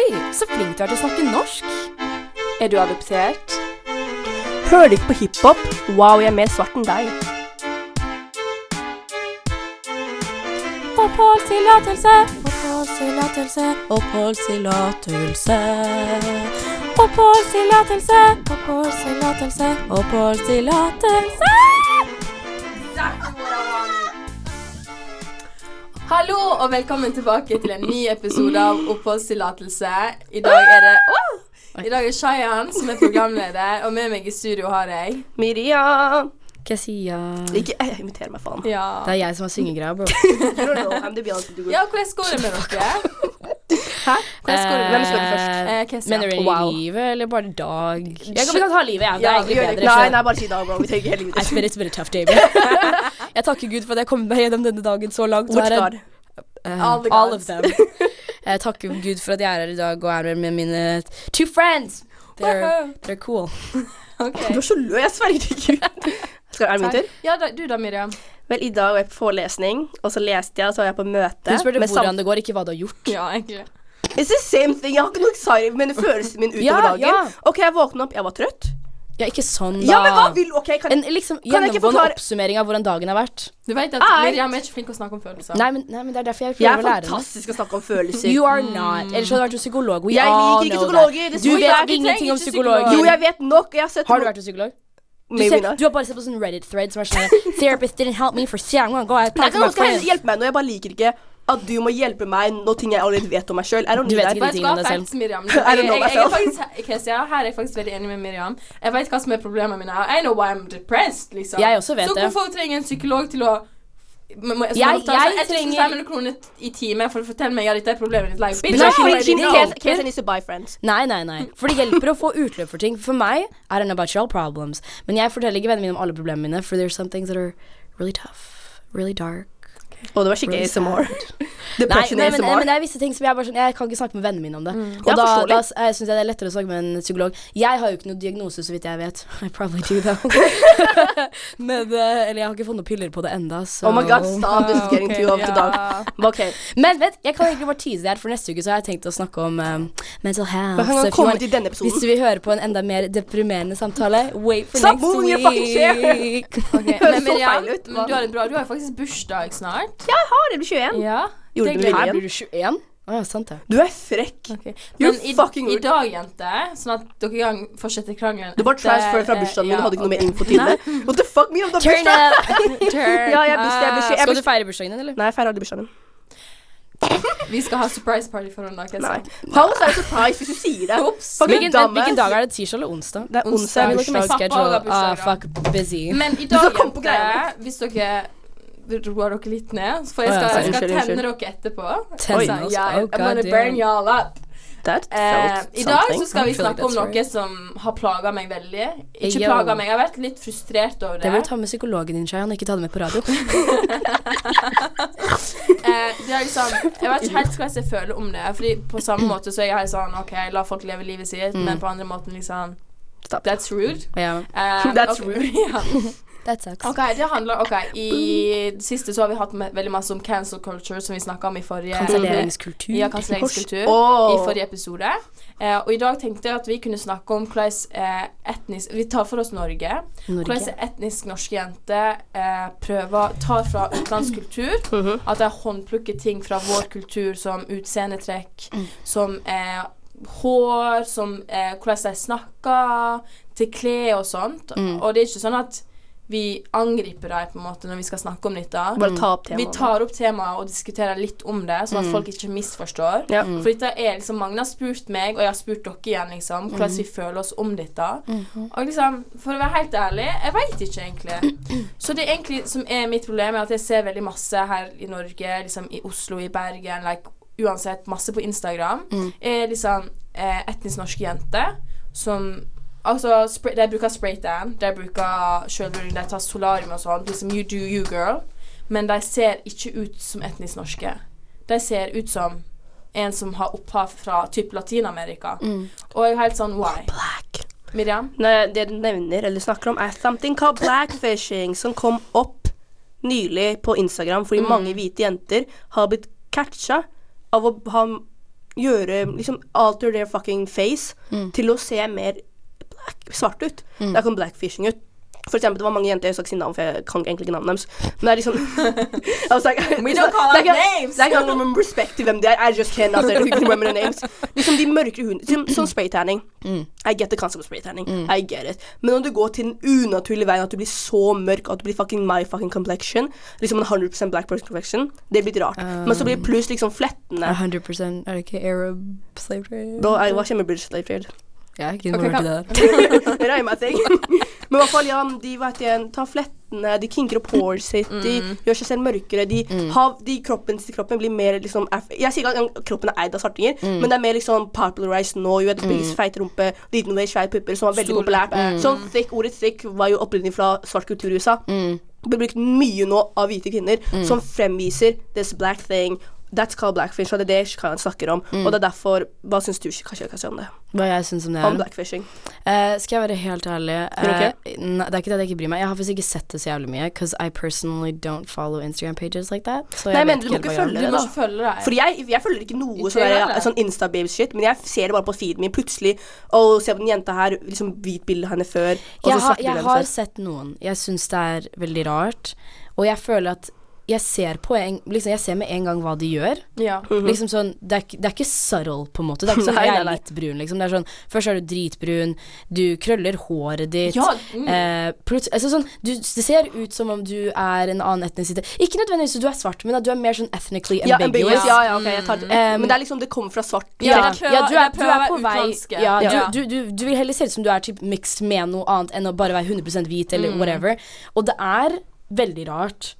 Oi, så flink du er til å snakke norsk. Er du adoptert? Hører du ikke på hiphop? Wow, jeg er mer svart enn deg. Oppholdstillatelse, oppholdstillatelse, oppholdstillatelse. Oppholdstillatelse, oppholdstillatelse, oppholdstillatelse. Hallo og velkommen tilbake til en ny episode av Oppholdstillatelse. I dag er det oh! I dag er Shayan som er programleder, og med meg i studio har jeg Miriam. Kessia. Ikke Jeg imiterer meg, faen. Ja. Det er jeg som har syngegreia, bro. Ja, hvordan går det med dere? Hæ? Hvem skal du først? Eh, Kessia. Mener du Wow. livet, eller bare dag? Jeg kan, vi kan ta livet, jeg. Det er egentlig gjør det. bedre. Nei, nei, bare si det, bro. Vi trenger hele It's livet. been, it's been a tough day, bro. jeg takker Gud for at jeg kom meg gjennom denne dagen så langt. Which Her er- God? Eh, All the all gods. of them. Jeg takker Gud for at jeg er her i dag og er med mine two friends. They're, they're cool. Du er så lø, jeg sverger til Gud. Skal, det min tur? Ja, da, du da, Miriam. Vel, i dag var jeg på forelesning, og så leste jeg, og så var jeg på møte. Hun spurte med sam- hvordan det går, ikke hva du har gjort. Ja, egentlig. It's the same thing. Jeg har ikke noe exciting, men følelsen min utover Ja, dagen. ja. Ok, jeg våkna opp, jeg var trøtt. Ja, ikke sånn, da. Ja, men hva vil Ok, kan En liksom Kan jeg ikke gjennomgående forklare- oppsummering av hvordan dagen har vært. Du vet at. Miriam er ikke flink til å snakke om følelser. Nei, men, nei, men det er derfor jeg Jeg er prøver å lære henne. fantastisk å snakke om følelser. You are not. Ellers hadde du vært hos psykolog. We Jeg liker ikke psykologer, det Du jeg vet ingenting om psykologer. psykolog. Jo, jeg vet nok. Jeg har sett Har du vært hos psykolog? Du, Maybe ser, not. du har bare sett på sånn Reddit-thread som er sånn Therapist didn't help me for so long ago. Nei, kan noen hjelpe meg nå. Jeg bare liker ikke at du må hjelpe meg når ting jeg allerede vet om meg sjøl. Du vet ikke Bare de skal ha tingene selv. Miriam. I Jeg, jeg, jeg, er faktisk, Kessia, her er jeg faktisk veldig enig med Miriam. Jeg vet hva som er problemene mine. I know why I'm depressed, liksom. Jeg også vet så hvorfor trenger en psykolog til å må- må- Jeg- altså jeg trenger- 1500 kroner i time for å fortelle meg at dette er problemet ditt. Like, bitch. Nei, nei, nei. For det hjelper å få utløp for ting. For meg I don't know about your problems. Men jeg forteller ikke vennene mine om alle problemene mine, for there's some things that are really tough. Really dark. Og det var skikkelig ASMR. Nei, Depression nei men, ASMR. men det er visse ting som jeg bare sånn Jeg kan ikke snakke med vennene mine om det. Og Ja, da, da uh, syns jeg det er lettere å snakke med en psykolog. Jeg har jo ikke noe diagnose, så vidt jeg vet. I probably do, though. men, eh, eller jeg har ikke fått noen piller på det enda, så Oh my god, stop. This is getting too off the dog. Men Men vet, jeg kan egentlig bare tease det her, for neste uke så har jeg tenkt å snakke om um, mental health. men han til denne Hvis episoden? du vil høre på en enda mer deprimerende samtale, wait for Stop next moving your week. fucking chair. Okay. Høres Men så Miriam, feil ut. men du har, en bra, du har faktisk bursdag snart. Jeg har det, du blir 21. Ja. Gjorde du det? Her blir du 21? Å ja, sant det. Du er frekk. Okay. Men i, fucking i dag, jenter, sånn at dere kan fortsette krangelen Du bare transfer fra bursdagen min ja, og hadde ikke noe mer info til det. What the fuck, Mia? Du har Turn bursdag! up! Turn Ja, jeg bursdag, jeg bursdag, jeg er Skal du feire bursdagen din, eller? Nei, jeg feirer aldri bursdagen min. Vi skal ha surprise party for henne. Nei. How is that a surprise hvis du sier det? Hvilken, hvilken dag er det? Tirsdag eller onsdag? Det er onsdag. Jeg har bursdag, Ah, fuck, busy. Men i dag, jente, jenter, hvis dere roer dere litt ned, for jeg Å, ja, skal, jeg skal tenne dere etterpå. Tenne oss? ja, Oh, I'm burn y'all up. Eh, I dag så skal vi snakke like om noe right. som har plaga meg veldig. Ikke plaga meg, jeg har vært litt frustrert over Det det. må du ta med psykologen din, Shayan, ikke ta det med på radio. Eh, det er liksom, jeg vet ikke helt hva jeg føler om det. Fordi På samme måte så er jeg helt sånn OK, la folk leve livet sitt, Mm. men på andre måten liksom Stop. That's rude. Yeah. Um, That's okay. rude. that sucks. OK, det handler OK, i det siste så har vi hatt med, veldig masse om cancel culture, som vi snakka om i forrige Kanselleringskultur. Ja, kanselleringskultur. Oh. I forrige episode. Eh, og i dag tenkte jeg at vi kunne snakke om hvordan eh, etnisk Vi tar for oss Norge. Hvordan etnisk norske jenter eh, prøver tar fra utenlandsk kultur. Mhm. At de håndplukker ting fra vår kultur, som utseendetrekk, som eh, hår, som eh, hvordan de snakker, til klær og sånt. Mm. Og det er ikke sånn at vi angriper dem på en måte når vi skal snakke om dette. Bare ta opp Vi tar opp temaet og diskuterer litt om det, sånn at folk ikke misforstår. Ja. For dette er liksom Mange har spurt meg, og jeg har spurt dere igjen, liksom, hvordan vi føler oss om dette. Og liksom, for å være helt ærlig, jeg veit ikke egentlig. Så det egentlig som er mitt problem, er at jeg ser veldig masse her i Norge, liksom i Oslo, i Bergen, like, uansett, masse på Instagram, er liksom eh, etnisk norske jenter som Altså, spray, de bruker spraytan, de bruker sjølbruning, de tar solarium og sånn. Liksom you do you, girl. Men de ser ikke ut som etnisk norske. De ser ut som en som har opphav fra typ Latin-Amerika. Og jeg er helt sånn why? Black. Miriam? Nei, det du nevner eller snakker om, er something called blackfishing, som kom opp nylig på Instagram fordi mange hvite jenter har blitt catcha av å ha gjøre Liksom alter their fucking face Mm. til å se mer svart ut. Det er kom blackfishing ut. For eksempel, det var mange jenter, jeg skal ikke si navn, for jeg kan egentlig ikke navnet deres. Men det er liksom I was like, We don't call out names. Det er ikke om respekt til hvem de er. I just cannot remember the names. Liksom de mørkere hundene sånn spraytanning. Mm. I get the concept of spraytanning. I get it. Men når du går til den unaturlige veien at du blir så mørk at du blir fucking my fucking complexion, liksom en 100 black person complexion, det blir litt rart. Men så blir det pluss liksom flettene. 100 Er det ikke Arab slave trade? Bro, jeg var ikke med British slave trade. Jeg er ikke Ok, involvert i det. Det er my. Men i hvert fall, ja, de vet igjen, tar flettene, de kinker opp håret sitt, de gjør seg selv mørkere, de, har, de kroppen kroppen blir mer liksom Jeg sier ikke at kroppen er eid av svartinger, men det er mer liksom popularized nå. Jo, mm. Feit rumpe, liten vei, svære pupper, som var veldig Stor populært. leppe. Sånn thick, ordet thick var jo opprinnelig fra svart kultur i USA. Det blir brukt mye nå av hvite kvinner som fremviser this black thing. That's called blackfish, og det er det Shikayan snakker om. Og det er derfor Hva syns du, Shikayan, kan si om det? Hva jeg syns om det Om blackfishing? Uh, skal jeg være helt ærlig uh, okay? ne, Det er ikke det at jeg ikke bryr meg. Jeg har faktisk ikke sett det så jævlig mye. Because I personally don't follow Instagram pages like that. Så jeg Nei, men du må helt ikke hva jeg gjør. følge Du må ikke følge deg. For jeg, jeg følger ikke noe sånn, der, sånn Insta-babe-shit, men jeg ser det bare på feeden min plutselig. Og ser på den jenta her, liksom hvit bilde av henne før, og Jeg så har, svart bilde jeg av har henne før. sett noen. Jeg syns det er veldig rart. Og jeg føler at jeg ser på en, liksom, Jeg ser med en gang hva de gjør. Ja. Liksom sånn, det, er, det er ikke subtle, på en måte. Det er ikke sånn jeg er litt brun, liksom. Det er sånn Først er du dritbrun, du krøller håret ditt. Ja, mm. eh, altså sånn, du, det ser ut som om du er en annen etnisitet. Ikke nødvendigvis at du er svart, men at du er mer sånn ethnically Ja, ambiguous. Ja, ja, okay, jeg tar det. Mm. Men det er liksom, det kommer fra svart. Ja, prøver- ja, du er, du er på vei ja. Du, du, du, du vil heller se ut som du er typ mixed med noe annet enn å bare være 100% hvit eller whatever. Og det er veldig rart.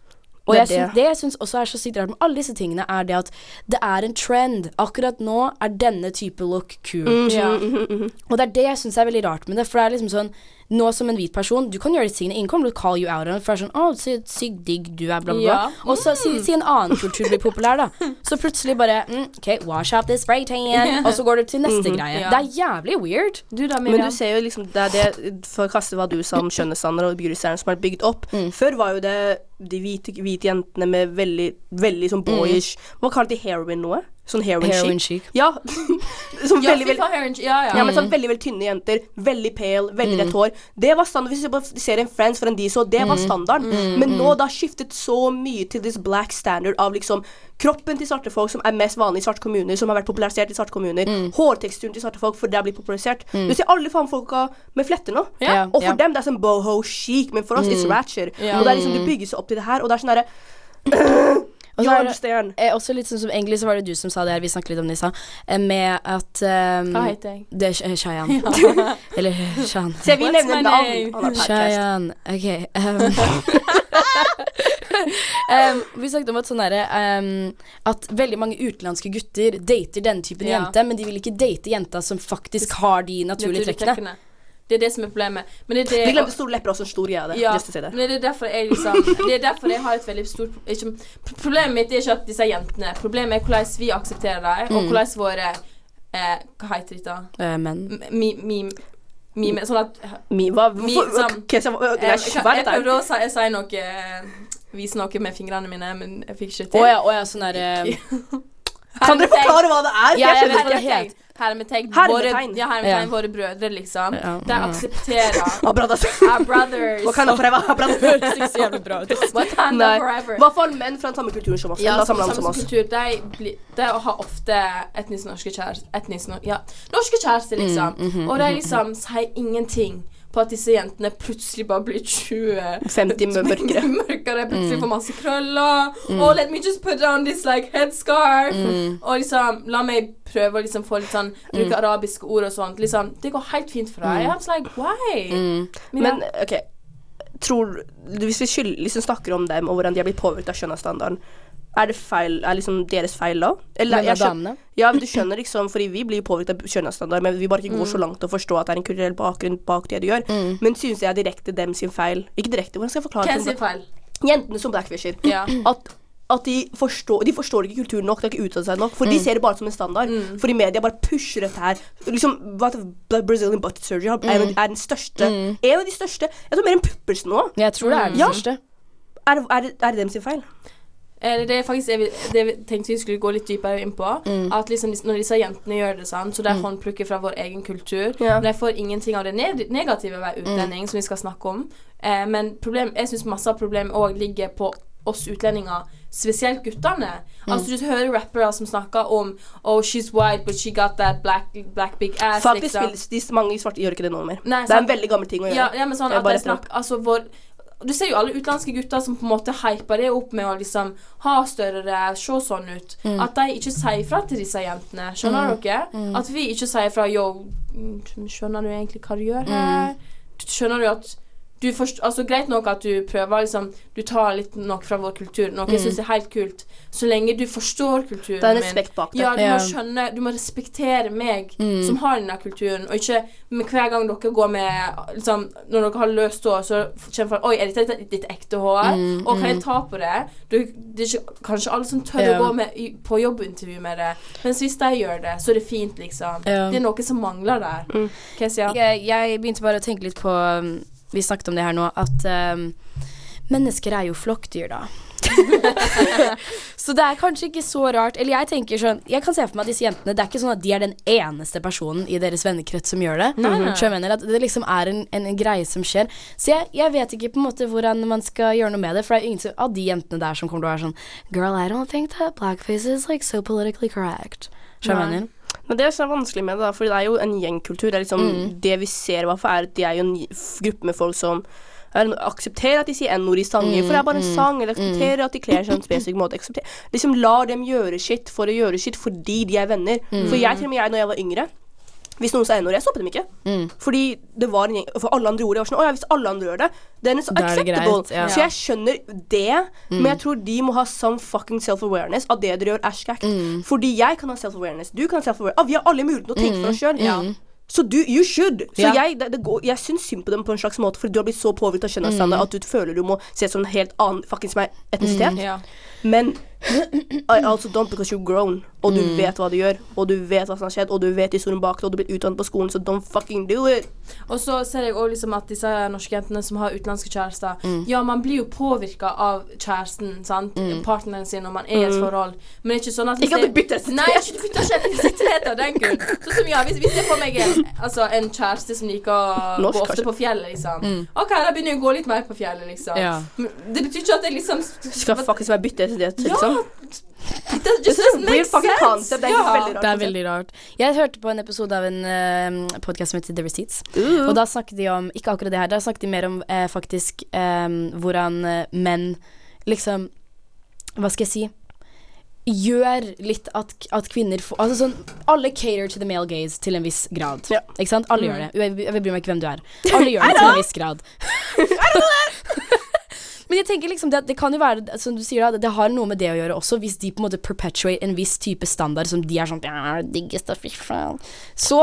Og Det jeg synes, det. jeg syns også er så sykt rart med alle disse tingene, er det at det er en trend. Akkurat nå er denne type look kul. Ja. Og det er det jeg syns er veldig rart med det. For det er liksom sånn Nå som en hvit person, du kan gjøre de tingene. Ingen kommer til å call you out on it. For det er sånn Å, så sykt digg du er, bla, bla, bla. Ja. Og så si, si en annen kultur blir populær, da. Så plutselig bare mm, OK, wash out this spray tan. Og så går du til neste greie. Ja. Det er jævlig weird. Du da, Men du ser jo liksom Det er det For å kaste hva du sa om skjønnhetsstandard og beautystandard som er bygd opp. Mm. Før var jo det de hvite, hvite jentene med veldig Veldig sånn boyish Hva kalte de heroin noe? Sånn heroin, Mm. Heroin chic? chic. Ja. sånn ja, veldig, veldig ja, ja. Ja, men sånn veldig veldig tynne jenter, veldig pale, veldig rett hår. Det var standard. Hvis du ser på serien Friends for en de så, det var standarden. Men nå det har skiftet så mye til this black standard av liksom kroppen til svarte folk, som er mest vanlig i svarte kommuner, som har vært popularisert i svarte kommuner. Hårteksturen til svarte folk, for det har blitt popularisert. Du ser alle faen folka med fletter nå. Yeah. Og for yeah. dem det er sånn boho chic, men for oss it's ratcher. Yeah. Og det er liksom du bygger seg opp til det her, og det er sånn derre Og så er det- Eh, også litt sånn som Egentlig så var det du som sa det her, vi snakket litt om det i stad, eh, med at um, Hva heter jeg? Det er Shayan. Ja. Eller Shan. Se, vi nevner navn. er. Shayan. Ok. Um, um, vi snakket om at sånn derre um, At veldig mange utenlandske gutter dater denne typen Ja. jente, men de vil ikke date jenta som faktisk har de naturlige trekkene. Det er det som er problemet. Men det er det de glemte store lepper også en stor greie ja, det. men det er derfor jeg liksom Det er derfor jeg har et veldig stort ikke, Problemet mitt er ikke at disse jentene Problemet er hvordan vi aksepterer dem, og hvordan våre eh, Hva heter dette? Eh, men Mi, mi, mi, mi, sånn at Mi, hva, Mi- sånn- så, jeg, det prøvde å si, si noe eh, Vise noe med fingrene mine, men jeg fikk ikke Å til. ja, oh ja, sånn derre Kan dere forklare hva det er? Ja, jeg jeg vet ikke. det helt. Hermetegn. Hermetegn. Våre, ja, hermetegn. Ja. Våre brødre, liksom. Ja, De aksepterer Ah, bra, our brothers. Hva kan forever? Da. Så jævlig bra ut. Forever. I hvert fall menn fra den samme kulturen som oss. Ja, samme, samme, samme land som oss. kultur. De, bli, de har ofte etnisk norske kjærester. Etnisk, ja, norske kjærester, liksom. Mm, og de liksom sier ingenting på at disse jentene plutselig bare blir 20 50 mørkere. mørkere. Plutselig Mm. får masse krøller. Oh, let me just put on this like headscarf. Mm. Og liksom, la meg prøve å liksom få litt sånn Bruke arabiske ord og sånt. Liksom, det går helt fint for deg. Mm. like, why? Mm. Men OK, tror Hvis vi skyld, liksom snakker om dem og hvordan de har blitt påvirket av skjønnhetsstandarden, er det feil Er liksom deres feil da? Eller, jeg skjønner. Ja, men du skjønner liksom Fordi vi blir påvirket av kjønnsstandard, men vi bare ikke går Mm. så langt til å forstå at det er en kulturell bakgrunn bak det du gjør. Men synes jeg er direkte dem sin feil. Ikke direkte, hvordan skal jeg forklare Hvem det? sin feil? Jentene som blackfisher. Ja. At, at de forstår De forstår ikke kulturen nok, de har ikke uttalt seg nok. For de ser det bare som en standard. Fordi media bare pusher dette her. Liksom? Brazilian butt surgery er, er den største En av de største. Jeg tror mer enn puppelsen nå. Jeg tror det er det Ja. største. Er, er, er det dem sin feil? Det er faktisk det vi- tenkte vi skulle gå litt dypere inn på. Mm. At liksom når disse jentene gjør det sånn, så det er håndplukket fra vår egen kultur. Ja. De får ingenting av det negative ved å være utlending, som vi skal snakke om. Eh, men problem, jeg syns masse av problemet òg ligger på oss utlendinger, spesielt guttene. Altså Du hører rappere som snakker om Oh, she's white, but she got that black, black big ass. Faktisk liksom. de mange svarte gjør ikke det nå mer. Nei, det er en veldig gammel ting å gjøre. Ja, ja men sånn at jeg snakker Altså vår Du ser jo alle utenlandske gutter som på en måte hyper det opp med å liksom ha større ræv, se sånn ut. Mm. At de ikke sier fra til disse jentene. Skjønner dere? At vi ikke sier fra Yo, mm, skjønner du egentlig hva du gjør her? Skjønner du at du forst altså Greit nok at du prøver liksom Du tar litt noe fra vår kultur, noe jeg syns er helt kult. Så lenge du forstår kulturen Det er min. respekt bak det. Ja, du Ja. må skjønne Du må respektere meg som har denne kulturen, og ikke med hver gang dere går med liksom, Når dere har løst hår, så kommer folk Oi, er dette ditt, ditt ekte hår? og kan jeg ta på det? Du, det er ikke, kanskje alle som tør Ja. å gå med, på jobbintervju med det. Mens hvis de gjør det, så er det fint, liksom. Ja. Det er noe som mangler der. Sier Jeg, jeg begynte bare å tenke litt på um, Vi snakket om det her nå, at um, mennesker er jo flokkdyr, da. så det er kanskje ikke så rart Eller jeg tenker sånn Jeg kan se for meg at disse jentene Det er ikke sånn at de er den eneste personen i deres vennekrets som gjør det. Nei, nei. Så jeg mener at det liksom er en, en, greie som skjer. Så jeg, jeg vet ikke på en måte hvordan man skal gjøre noe med det. For det er ingen av de jentene der som kommer til å være sånn Girl, I don't think that blackface is like so politically correct. Så jeg mener. Men det er så vanskelig med det, da, for det er jo en gjengkultur. Det er liksom Mm. det vi ser, i hvert fall, er at de er jo en gruppe med folk som er, aksepterer at de sier n-ord i sanger, for det er bare Mm. en sang. Eller aksepterer at de kler seg på en spesifikk måte. Aksepterer. liksom lar dem gjøre shit for å gjøre shit fordi de er venner. Mm. For jeg, til og med jeg, når jeg var yngre hvis noen sa n-ord, jeg stoppet dem ikke. Mm. Fordi det var en gjeng For alle andre gjorde det. Jeg var sånn, Å ja, hvis alle andre gjør det, then it's Da er det acceptable. greit, ja. Så jeg skjønner det, men jeg tror de må ha some fucking self-awareness av det dere gjør, er Mm. Fordi jeg kan ha self-awareness, du kan ha self-awareness. Ah, vi har alle muligheten til å tenke for oss sjøl. Så du, you should. Så Ja. jeg, det, det går, jeg syns synd på dem på en slags måte, fordi du har blitt så påvirket av kjønnsstandarder at du føler du må se ut som en helt annen fuckings etnisitet. Ja. Men I also don't because you're grown, og du vet hva du gjør, og du vet hva som har skjedd, og du vet historien bak det, og du blir utdannet på skolen, så don't fucking do it. Og så ser jeg også liksom at disse norske jentene som har utenlandske kjærester Mm. Ja, man blir jo påvirka av kjæresten, sant? partneren sin, når man er i et forhold. Men det er ikke sånn at Mm. Ikke at du bytter etnisitet. Nei, ikke du bytter ikke etnisitet av den grunn. Sånn som ja, hvis, hvis jeg får meg en, altså, en kjæreste som liker å Norsk, gå ofte kanskje. på fjellet, liksom. OK, da begynner jeg å gå litt mer på fjellet, liksom. Ja. Men det betyr ikke at jeg liksom Skal faktisk være bytte etnisitet, Ja! It does- just This is a doesn't make sense. Det er Ja. veldig rart. Det er veldig rart. Jeg hørte på en episode av en uh, podkast som heter The Receipts. Uh. Og da snakket de om Ikke akkurat det her, da snakket de mer om uh, faktisk um, hvordan uh, menn liksom Hva skal jeg si? Gjør litt at, at kvinner får Altså sånn Alle cater to the male gaze til en viss grad. Ja. Ikke sant? Alle gjør det. Jeg, jeg bryr meg ikke hvem du er. Alle gjør det til en viss grad. Men jeg tenker liksom det, det kan jo være Som du sier da, det, det har noe med det å gjøre også, hvis de på en måte perpetuate en viss type standard som de er sånn «Ja, Diggeste, fy faen. Så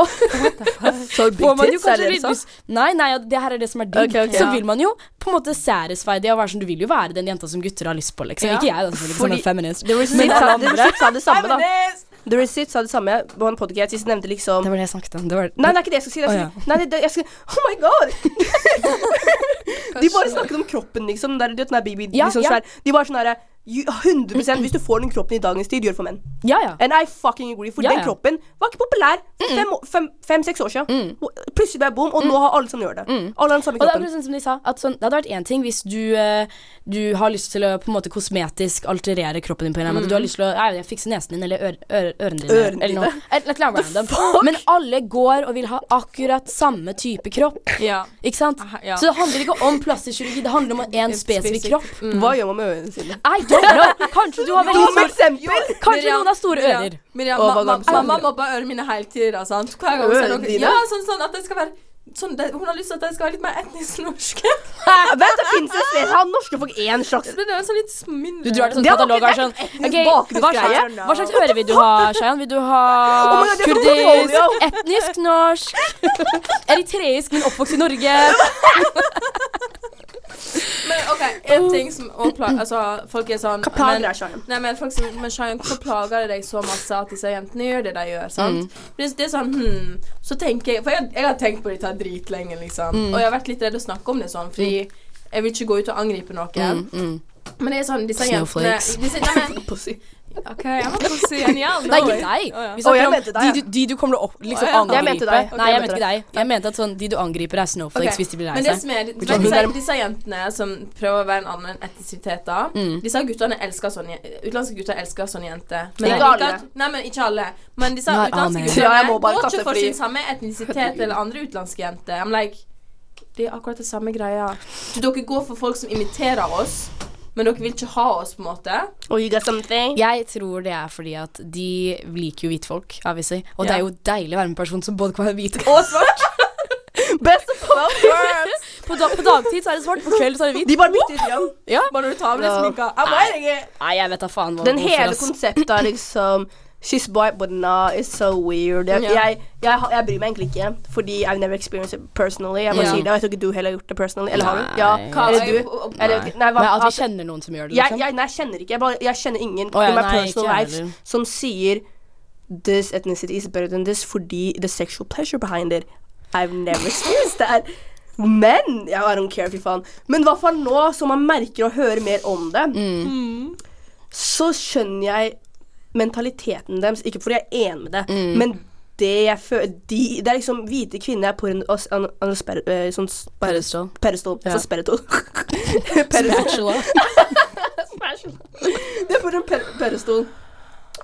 Så får man jo kanskje det litt det lyst Nei, nei, ja, det her er det som er digg. Okay, okay, Så Ja. vil man jo på en måte satisfy det og være sånn Du vil jo være den jenta som gutter har lyst på, liksom. Ja. Ikke jeg, da, selvfølgelig, som en feminist. Det var Men sa, alle det, Receipts sa det samme, da. Feminist! The Receipts sa det samme på en podcast. De nevnte liksom Det var det jeg snakket om. Det var Nei, det er ikke det jeg skal si. Jeg skal... Oh, ja. nei, det, det, jeg skal Oh my god! de bare snakket om kroppen, liksom. Der, du vet, den der baby, Ja, liksom, ja. De var sånn derre you- 100% Hvis du får den kroppen i dagens tid, gjør for menn. Ja, ja. And I fucking agree. For Ja, den kroppen var ikke populær for fem fem- fem-seks år siden. Plutselig ble jeg bom, og nå har alle som gjør det. Alle har den samme kroppen. Og det er sånn som de sa, sånn, det hadde vært én ting hvis du, eh, du har lyst til å på en måte kosmetisk alterere kroppen din på en eller måte. Du har lyst til å jeg fikse nesen din eller ør, ør, ørene dine. Øren eller noe. Eller annet random. Men alle går og vil ha akkurat samme type kropp. Ja. Ikke sant? Så det handler ikke om plastisk kirurgi, det handler om en spesifikk Spesifikk. kropp. Hva gjør man med ørene sine? I know. Kanskje du har veldig Dum stor eksempel! Kanskje Miriam, noen har store ører. Miriam, Å, ma ma mamma mobber ørene mine hele tida, sant. Hver gang hun dine? Ja, sånn, sånn at det skal være sånn, det, Hun har lyst til at det skal være litt mer etnisk norsk. Vent, det fins et sted Har norske folk én slags det er sånn litt mindre Du drar til sånn katalog og sånn okay, hva slags, hva slags øre vil du ha, Shayan? Vil du ha Oh God, kurdisk, etnisk norsk, eritreisk, men oppvokst i Norge? Men OK, en ting som Altså, folk er sånn Hva plager men- deg, Shayan? Nei, men folk som Men Shayan, hvorfor plager det deg så masse at disse jentene gjør det de gjør? sant? Det, det er sånn hm, Så tenker jeg For jeg, jeg har tenkt på dette dritlenge, liksom. Og jeg har vært litt redd å snakke om det sånn, fordi jeg vil ikke gå ut og angripe noen. Men det er sånn, disse jentene disse, nei, men. OK, jeg må få si en jævla Nei, ikke deg. Ja. Vi snakker om de, du, de du kommer til å opp, liksom ja. angripe. Jeg mente deg. Nei, Jeg mente ikke deg. Jeg mente at sånn, de du angriper, er snowflakes okay. hvis de blir lei Men det seg. som er, du vet, disse, disse jentene som prøver å være en annen etnisitet, da Mm. Disse guttene elsker sånne Utenlandske gutter elsker sånne jenter. Men Ikke alle. Nei, men ikke alle. Men disse Nei, utenlandske guttene Ja, går ikke for sin samme etnisitet eller andre utenlandske jenter. I'm like Det er akkurat det samme greia. Du, dere går for folk som imiterer oss, men dere vil ikke ha oss, på en måte. Oh, you got something? Jeg tror det er fordi at de liker jo hvitfolk, obviously. Og det er jo deilig å være med en person som både kan være hvit og svart. Best of both worlds. På, da, på dagtid så er det svart, på kveld så er det hvit. De bare bytter ut igjen. Ja. Bare når du tar av deg sminka. Nei, jeg vet da faen hva Den hele konseptet er liksom She's white, but nah, it's so weird. Jeg, yeah. jeg, jeg, jeg bryr meg egentlig ikke, fordi I've never experienced it personally. Jeg bare yeah. sier det, og jeg tror ikke du heller har gjort det personally. Eller har du? Ja. Hva- Eller du? Nei. Eller, nei, hva, at vi kjenner noen som gjør det, liksom. jeg, nei, jeg kjenner ikke. Jeg, bare, jeg kjenner ingen oh, ja, in my nei, personal life som sier This ethnicity is better than this fordi the sexual pleasure behind it. I've never experienced that. Men ja, I don't care, fy faen. Men i hvert fall nå som man merker og hører mer om det, Mm. så skjønner jeg mentaliteten deres. Ikke fordi jeg er enig med det, Mm. men det jeg føler de, Det er liksom hvite kvinner er på en an- an- sper- sånn Perestol. Pedestal. Ja. Så spiritual. Spatula. Det er for en per perestol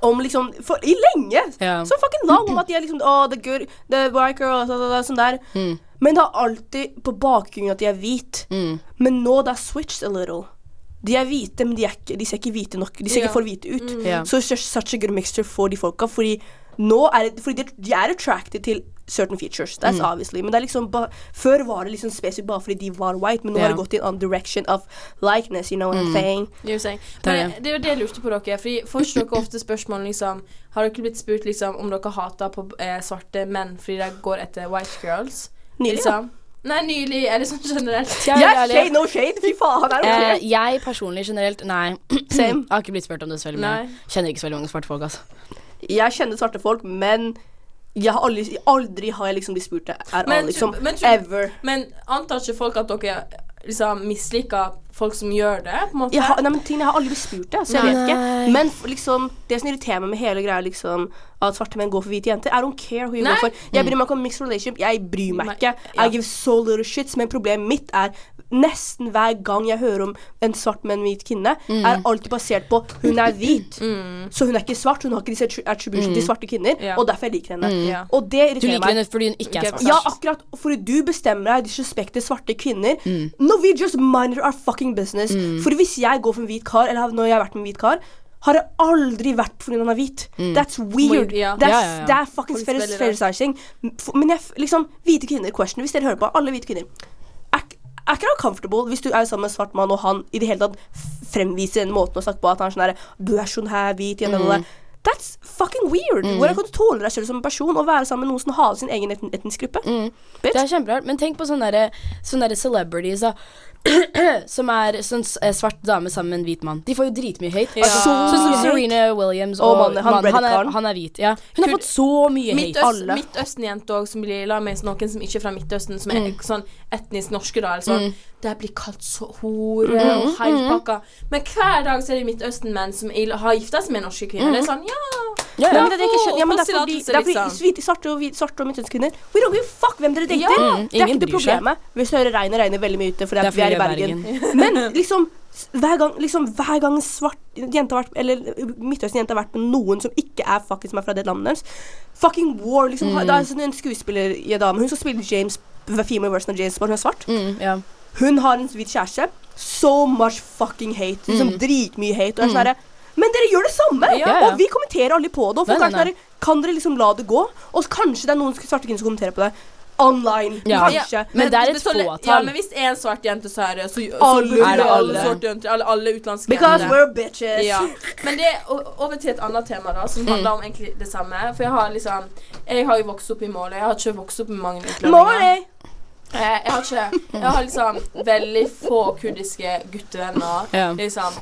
Om liksom for, I lenge! Ja. Så fucking lang om at de er liksom oh, the good, the white girl, så, så, så, sånn der. Mm. Men det er alltid på bakgrunnen at de er hvite. Mm. Men nå det er switched a little. De er hvite, men de, er ikke, de ser ikke hvite nok. De ser Ja. ikke for hvite ut. Ja. Så so, such a good mixture for de folka. Fordi nå er det Fordi de, de er attracted til certain features. That's Mm. obviously. Men det er liksom ba, før var det liksom spesifikt bare fordi de var white, men nå yeah. har det gått i en annen direction of likeness, you know what I'm Mm. saying? Jo saying. Det er Men det er jo det jeg lurte på dere. Fordi Får dere ofte spørsmål liksom Har dere blitt spurt liksom om dere hater på eh, svarte menn fordi de går etter white girls? Nylig, ja. Nei, nylig. Eller sånn generelt. Jeg Yeah, shade, no shade! Fy faen, er det Eh, okay? jeg personlig generelt, nei. Same. Jeg har ikke blitt spurt om det så veldig mye. Kjenner ikke så veldig mange svarte folk, altså. Jeg kjenner svarte folk, men jeg har aldri, aldri har jeg liksom blitt spurt det. Er Men alle liksom men Ever. Men antar ikke folk at dere liksom misliker folk som gjør det? på en måte? Jeg har, nei, men ting, jeg har aldri spurt det, så jeg Nei. vet ikke. Men liksom, det som irriterer meg med hele greia, liksom at svarte menn går for hvite jenter I don't care who you Nei. go for. Jeg bryr meg ikke om mixed relationship. Jeg bryr meg Nei, ikke. ja. I give so little shits. Men problemet mitt er nesten hver gang jeg hører om en svart med en hvit kvinne, er alltid basert på hun er hvit. Mm. Så hun er ikke svart. Hun har ikke disse attri- mm. til svarte kvinner, Ja. og derfor jeg liker henne. Ja. Og det Du liker meg. henne fordi hun ikke er svart. Ja, akkurat. Fordi du bestemmer deg disrespekter svarte kvinner. No, we just mind our fucking business. Fordi hvis jeg går for en hvit kar, eller når jeg har vært med en hvit kar, har det aldri vært fordi han er hvit. That's weird. Weird, ja. That's, ja. Det er fucking fair. F- Men jeg, liksom, hvite kvinner, question, hvis dere hører på, alle hvite kvinner Er, ikke han uncomfortable hvis du er sammen med en svart mann, og han i det hele tatt fremviser den måten å snakke på, at han er sånn her Du er sånn her hvit, mm. That's fucking weird. Hvordan kan du tåle deg selv som en person og være sammen med noen som har sin egen etnisk gruppe? Mm. Det er kjemperart. Men tenk på sånne, der, sånne der celebrities da. som er sånn eh, svart dame sammen med en hvit mann. De får jo dritmye hate. Ja. Altså, Så sånn som. Serena Williams Og og, mannen, han mannen, han, er, han er hvit. Ja. Hun har fått så mye. Midtøst, hate. Midtøsten-jente òg, som blir la med noen som ikke er fra Midtøsten, som er Mm. sånn etnisk norske, da. Eller sånn. Mm. Det blir kalt så hore Mm, og heilpakka. Men hver dag så er det Midtøsten-menn som har gifta seg med norske kvinner. Det er sånn, ja Ja, ja. men det er ikke skjønt. Ja, men derfor er er fordi liksom. svarte og, svarte og midtøstskvinner We don't give a fuck hvem dere dater. Ja, det er ikke det problemet. Hvis hører regnet, regner veldig mye ute fordi vi er i er i Bergen. Men liksom hver gang, liksom, hver gang svart jente har vært Eller midtøsten jente har vært med noen som ikke er fucking som er fra det landet deres Fucking war, liksom. Mm. Det er sånn en dame Hun som spiller James female version av James Bond, hun er svart. Mm, yeah. Hun har en hvit kjæreste. So much fucking hate. Liksom Mm. Dritmye hate. Og jeg er Mm. sånn Men dere gjør det samme! Ja, ja. Og vi kommenterer aldri på det. Og folk Nei, nei, nei, sånn Kan dere liksom la det gå? Og kanskje det er noen svarte kvinner som kommenterer på det. Online. Ja. Kanskje. Men det er et fåtall. Ja, men hvis en svart jente, så er det så, så Alle er det alle. svarte jenter. Alle, alle utenlandske Because jenter. we're bitches. Ja. Men det er over til et annet tema, da, som handler om egentlig det samme. For jeg har liksom Jeg har jo vokst opp i Måløy. Jeg har ikke vokst opp med mange utlendinger. Eh, Jeg har ikke Jeg har liksom veldig få kurdiske guttevenner. Ja. Liksom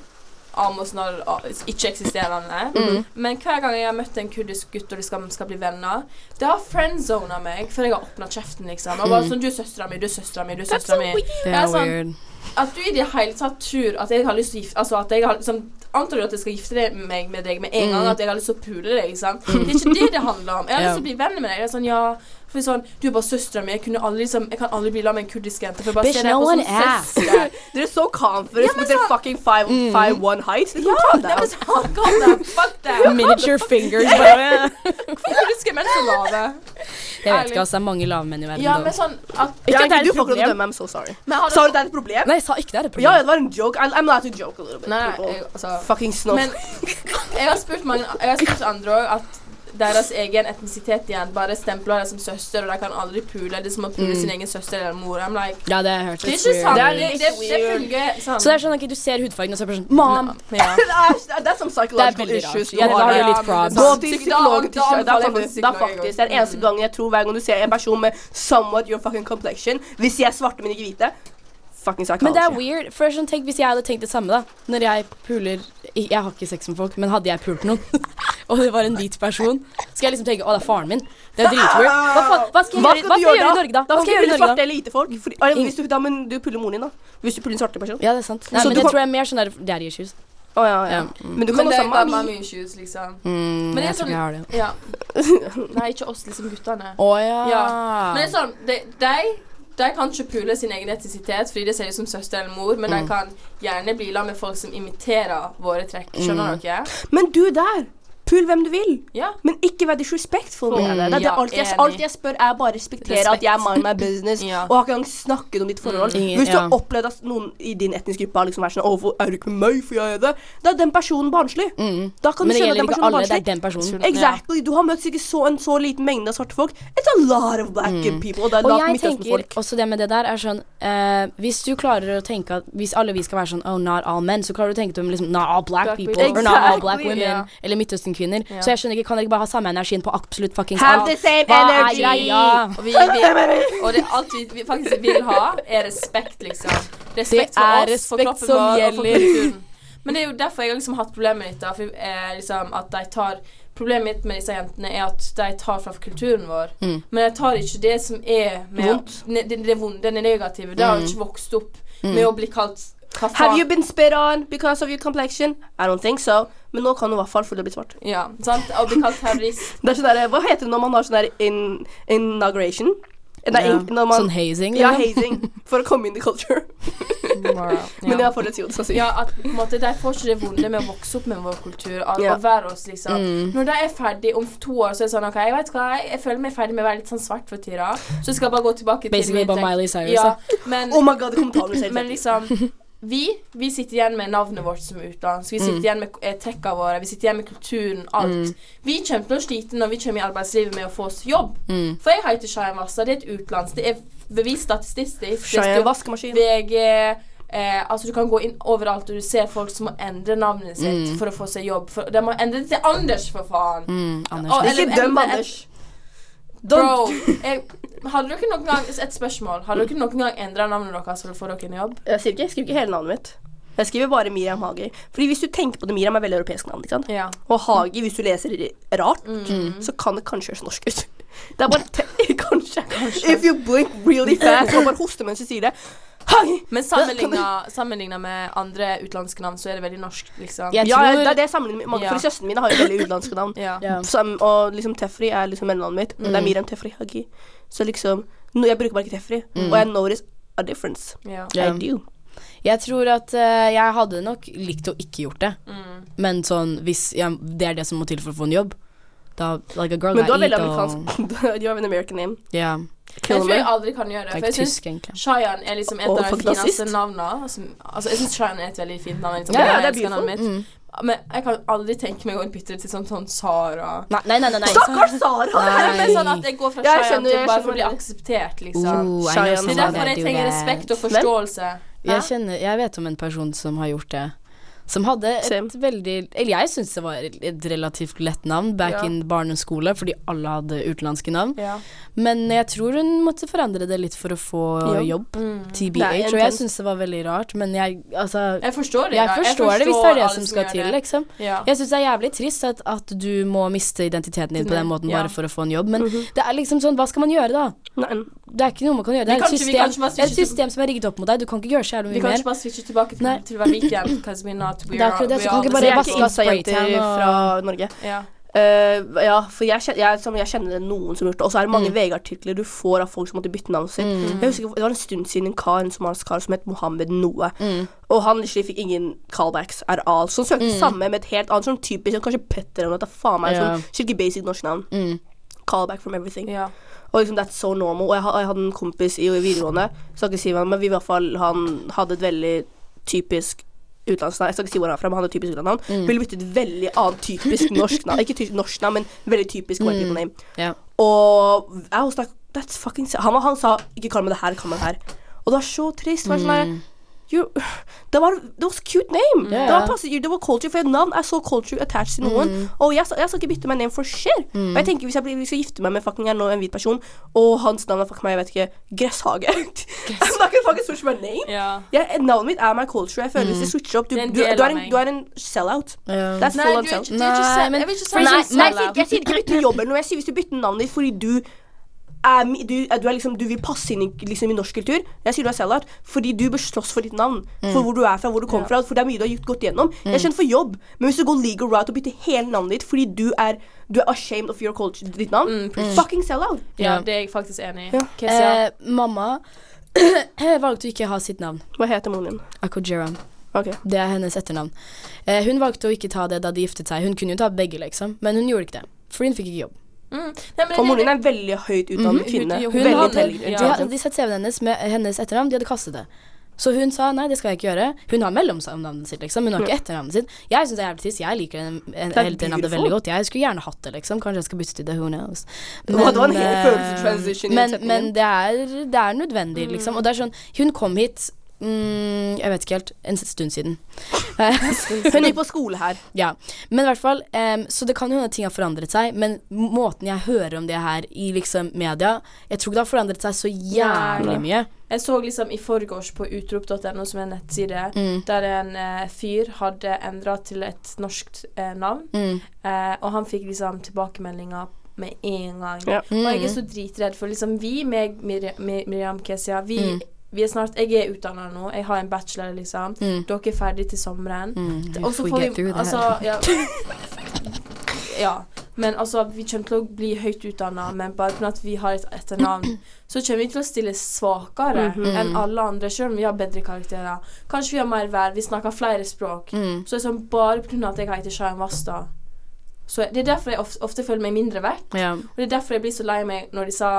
ikke-eksisterende. Mm. Men hver gang jeg har møtt en kurdisk gutt og de skal, skal bli venner, det har friendzona meg før jeg har åpna kjeften, liksom. Og bare Mm. sånn 'Du er søstera mi, du er søstera mi, du er søstera mi'. Det er sånn. At du i det hele tatt tror at jeg har lyst til å gifte Altså at jeg har liksom Antar du at jeg skal gifte meg med deg med en gang? At jeg har lyst til å pule deg? ikke sant? Det er ikke det det handler om. Jeg har lyst til å bli venn med deg. Det er sånn, ja for sånn, Du er bare søstera mi. Jeg, liksom, jeg kan aldri bli sammen med en kurdisk jente. For jeg bare Bitch, no one asked. Dere er så confident Ja, med dere fucking 5'1 height. Liksom, Ja, det er sånn. Fuck that. Miniature fingers. Bare. Hvorfor er kurdiske menn så lave? Jeg vet ikke, altså. Det er mange lave menn i verden. Ja, men sånn at Ja, Ikke at det er du et får ikke lov til å dømme. I'm so sorry. men har Sa du det er et problem? Nei, jeg sa ikke det er et problem. Ja, det var en joke. I, I'm allowed to joke a little bit. Nei, jeg, altså Fucking snow. Men jeg har spurt mange Jeg har spurt andre òg at deres egen etnisitet igjen bare stempler deg som søster, og de kan aldri pule. Det er som å pule sin egen søster eller mor. I'm like, Ja, det har jeg hørt. det er ikke sant. Det Det, det, det fungerer sånn. Så det er sånn at du ser hudfargen og så er det sånn Mom! ja. Det er psychological veldig issues. Ja, det har. jo litt er. Da- da Det er faktisk, det det den eneste Mm. gangen jeg tror hver gang du ser en person med somewhat your fucking complexion Hvis jeg er svarte, men ikke hvite Fucking psychology. Men det er weird. For sånn, tenk Hvis jeg hadde tenkt det samme, da. Når jeg puler Jeg har ikke sex med folk, men hadde jeg pult noen, og det var en hvit person, skal jeg liksom tenke Å, det er faren min. Det er dritweird. Hva, hva skal jeg Hva skal hva skal jeg gjøre gjøre i? Norge, da? Da skal jeg gjøre i eller hvite svarte For, eller Hvis du, da, men du puller moren din, da. Hvis du puller en svarte person. Ja, det er sant. Nei, men du det kan- tror jeg er mer sånn der daddy issues. Oh, ja, ja. Mm. Men du Men kan det også ha mami. issues, liksom. Mm, Men det er jeg tror sånn- ikke jeg har det. Ja. Nei, ikke oss, liksom guttene. Å ja. Ja. Men det er sånn, de, de, de kan ikke pule sin egen etnisitet fordi det ser ut som søster eller mor, men Mm. de kan gjerne bli sammen med folk som imiterer våre trekk. Skjønner Mm. dere? Men du der, pull hvem du vil. Ja. Men ikke vær disrespectful med Mm, det. det, det ja, alt, jeg, alt jeg spør, er bare respektere at jeg mind my business. Ja. Og har ikke engang snakket om ditt forhold. Mm. Hvis du har opplevd at noen i din etniske gruppe har liksom vært sånn 'Å, hvorfor er du ikke med meg, for jeg gjør det?' Da er den personen barnslig. Mm. Da kan Men du skjønne at den personen er alle. Det er barnslig. den personen. Exactly. Du har møtt sikkert så en så liten mengde av svarte folk. It's a lot of black people. Og det er Og jeg tenker også det med det der er sånn uh, Hvis du klarer å tenke at Hvis alle vi skal være sånn Oh, not all men, så klarer du å tenke dem liksom Not all black, Black people, people. or not all black women, yeah. eller Midtøsten-kvinner. Ja. Så jeg skjønner ikke, kan dere ikke bare ha samme energien på absolutt fuckings Have the same Hva er energy. ja. Og, vi, vi, og det alt vi, vi faktisk vil ha, er respekt, liksom. Respekt Det for er oss, respekt som vår gjelder. Men det er jo derfor jeg har liksom hatt problemer med dette. For, eh, liksom, at de tar Problemet mitt med disse jentene er at de tar fra kulturen vår. Mm. Men de tar ikke det som er med Vondt. Ne, det, det vonde, det negative. De har jo ikke vokst opp med å bli kalt Have you been spit on because of your complexion? I don't think so. Men nå kan du i hvert fall fordi du er blitt svart. Ja, sant? Og bli kalt terrorist. Det er sånn der, Hva heter det når man har sånn der in, inauguration? Nei, yeah. in, når man, Sånn hazing, Ja, liksom. hazing. For å komme inn i culture. Men jeg har fortsatt si det så sykt. Ja, at på en måte, De får ikke det vonde med å vokse opp med vår kultur. At, yeah. Å være oss, liksom. Mm. Når de er ferdig om to år, så er det sånn OK, jeg vet hva, jeg, jeg føler meg ferdig med å være litt sånn svart for tida. Så skal jeg bare gå tilbake til Basically bare. Miley Cyrus. Ja, men, Oh my god, kommentaren min men liksom vi, vi sitter igjen med navnet vårt som utenlandsk. Vi sitter Mm. igjen med trekkene våre. Vi sitter igjen med kulturen. Alt. Vi kommer til å slite når vi kommer i arbeidslivet med å få oss jobb. Mm. For jeg heter Shayan Wassa. Det er et utenlands. Det er bevist statistisk. Cheyenne vaskemaskin. VG eh, Altså Du kan gå inn overalt, og du ser folk som må endre navnet sitt Mm. for å få seg jobb. For, de må endre det til Anders, for faen. Mm, Anders. Og- Ikke døm eller- Anders. Bro, jeg, hadde dere noen gang Et spørsmål. Hadde dere noen gang endra navnet deres for å få dere en jobb? Jeg skriver ikke, jeg skriver ikke hele navnet mitt. Jeg skriver bare Miriam Hagi. Fordi hvis du tenker på det, Miriam er veldig europeisk navn. ikke sant? Ja. Og Hagi, hvis du leser rart, Mm. så kan det kanskje høres norsk ut. Det er bare te kanskje. If you blink really fast og bare hoster mens du sier det. Hager! Men sammenligna, med andre utenlandske navn, så er det veldig norsk, liksom. Ja, det er det jeg sammenligner med mange. Ja. For søstrene mine har jo veldig utenlandske navn. Ja. ja. Som, og liksom Tefri er liksom mellomnavnet mitt. Mm. det er Mm. Miriam Tefri Hagi. Så liksom no, Jeg bruker bare ikke Tefri. Og jeg notice a difference. Yeah. Ja. I do. Jeg tror at uh, jeg hadde nok likt å ikke gjort det. Mm. Men sånn, hvis ja, det er det som må til for å få en jobb, da Like a girl Men du har veldig amerikansk You have an American name. Ja. Jeg tror jeg aldri kan gjøre det. For jeg syns. Shayan er liksom et av de fineste navnene. Altså, jeg syns Shayan er et veldig fint navn. Liksom. Ja, ja, det er beautiful. mitt. Mm. Men jeg kan aldri tenke meg å bytte det til sånn, sånn Sara. Nei, nei, nei. nei, nei. Stakkars Sara! Nei. Men sånn at jeg går fra Shayan til jeg bare for å bli akseptert, liksom. Oh, Det er derfor jeg trenger respekt og forståelse. Jeg, kjenner, jeg vet om en person som har gjort det. Som hadde et Same. veldig Eller jeg syns det var et relativt lett navn back Ja. in barneskole, fordi alle hadde utenlandske navn. Ja. Men jeg tror hun måtte forandre det litt for å få Ja. jobb. Mm. TBH. Og jeg syns det var veldig rart, men jeg Altså Jeg forstår det. jeg ja. forstår det hvis det er det som skal til, liksom. Ja. Jeg syns det er jævlig trist at, at du må miste identiteten din på den måten bare for å få en jobb, men det er liksom sånn, hva skal man gjøre da? Nei, det er ikke noe man kan gjøre. Det er et system, et system som er rigget opp mot deg. Du kan ikke gjøre så jævlig mye mer. Vi kan ikke bare switche tilbake til, til å være hvit igjen. Because we're Det er akkurat det, så kan ikke bare vaske jeg seg er jenter fra Norge. Ja. Uh, ja, for jeg, kjen- jeg, som jeg kjenner noen som har gjort det. Og så er det mange Mm. VG-artikler du får av folk som måtte bytte navnet sitt. Mm. Jeg husker, Det var en stund siden en kar, en somalisk kar som het Mohammed noe. Mm. Og han fikk ingen callbacks at all. Så han søkte Mm. samme med et helt annet sånn typisk Kanskje Petter eller noe. Faen meg yeah. sånn skikkelig basic norsk navn. Mm. Callback from everything. Yeah. Og liksom that's so normal. Og jeg, jeg hadde en kompis i, i videregående, skal ikke si hva, men vi i hvert fall han hadde et veldig typisk utenlandsnavn. Jeg skal ikke si hvor han er fra, men han et typisk utenlandsnavn. Mm. Ville byttet et veldig annet typisk norsk navn. Ikke norsk navn, men veldig typisk white people name. Ja. Og jeg was like, that's fucking sad. han, han sa ikke kall meg det her, kall meg det her. Og det var så trist. Var sånn Mm. det var det var cute name. Yeah. Det var passet, det var culture, for navn er så culture attached til noen. Mm. Og jeg, jeg skal ikke bytte meg name for shit. Og jeg tenker Hvis jeg blir, hvis jeg gifter meg med fucking jeg nå en hvit person, og hans navn er fucking meg, jeg vet ikke, Gresshage I'm not gonna fucking switch my name. ja. Jeg, navnet mitt er my culture. Jeg føler Hvis jeg switcher opp Du, Det du, du, er en, du er en sell-out. Ja. That's Nei, full on sellout. Nei, men jeg vil ikke si sellout. sier, jeg sier ikke bytte eller noe. Jeg sier hvis du bytter navnet ditt fordi du er, du, er- du, er liksom, du vil passe inn i, liksom, i norsk kultur. Jeg sier du er sell-out fordi du bør slåss for ditt navn. For hvor du er fra, hvor du kommer Ja. fra. For det er mye du har gjort, gått gjennom. Jeg kjenner for jobb, men hvis du går legal route og bytter hele navnet ditt fordi du er, du er ashamed of your culture, ditt navn, Mm, fucking sell-out. Ja, Ja. det er jeg faktisk enig i. Ja. Okay, Eh, mamma valgte å ikke ha sitt navn. Hva heter moren din? Akojeran. Okay. Det er hennes etternavn. Eh, hun valgte å ikke ta det da de giftet seg. Hun kunne jo ta begge, liksom, men hun gjorde ikke det. Fordi hun fikk ikke jobb. Mm. Nei, men Og moren din er en veldig høyt utdannet Mhm. kvinne. Hun- veldig intelligent. Ja. de de sett CV-en hennes med hennes etternavn, de hadde kastet det. Så hun sa nei, det skal jeg ikke gjøre. Hun har mellomnavnet sitt, liksom. Hun har ikke etternavnet sitt. Jeg syns det er jævlig trist. Jeg liker en, en, Det etternavnet veldig godt. Jeg skulle gjerne hatt det, liksom. Kanskje jeg skal bytte til det. Who knows. Men, det var en hel eh, følelsestransition Men, men det, er, det er nødvendig, liksom. Og det er sånn Hun kom hit mm, Jeg vet ikke helt. En stund siden. Hun gikk på skole her. Ja, men i hvert fall um, Så det kan jo hende ting har forandret seg, men måten jeg hører om det her i liksom media Jeg tror ikke det har forandret seg så jævlig mye. Jeg så liksom i forgårs på utrop.no, som er en nettside, Mm. der en eh, fyr hadde endra til et norsk eh, navn. Mm. Eh, og han fikk liksom tilbakemeldinger med en gang. Ja. Og jeg er Mm. så dritredd, for liksom vi, meg, Mir Mir Miriam Kesia, vi, Mm. Vi er snart Jeg er utdanna nå, jeg har en bachelor, liksom. Mm. Dere er ferdig til sommeren. Mm. Og så får vi. Altså, ja. ja. Men altså, vi kommer til å bli høyt utdanna, men bare fordi at vi har et etternavn, så kommer vi til å stille svakere Mhm. enn alle andre, selv om vi har bedre karakterer. Kanskje vi har mer vær, vi snakker flere språk. Mm. Så liksom bare pga. at jeg heter Shayan Wasta. Så det er derfor jeg ofte, ofte føler meg mindre verdt. Ja. Og det er derfor jeg blir så lei meg når de sa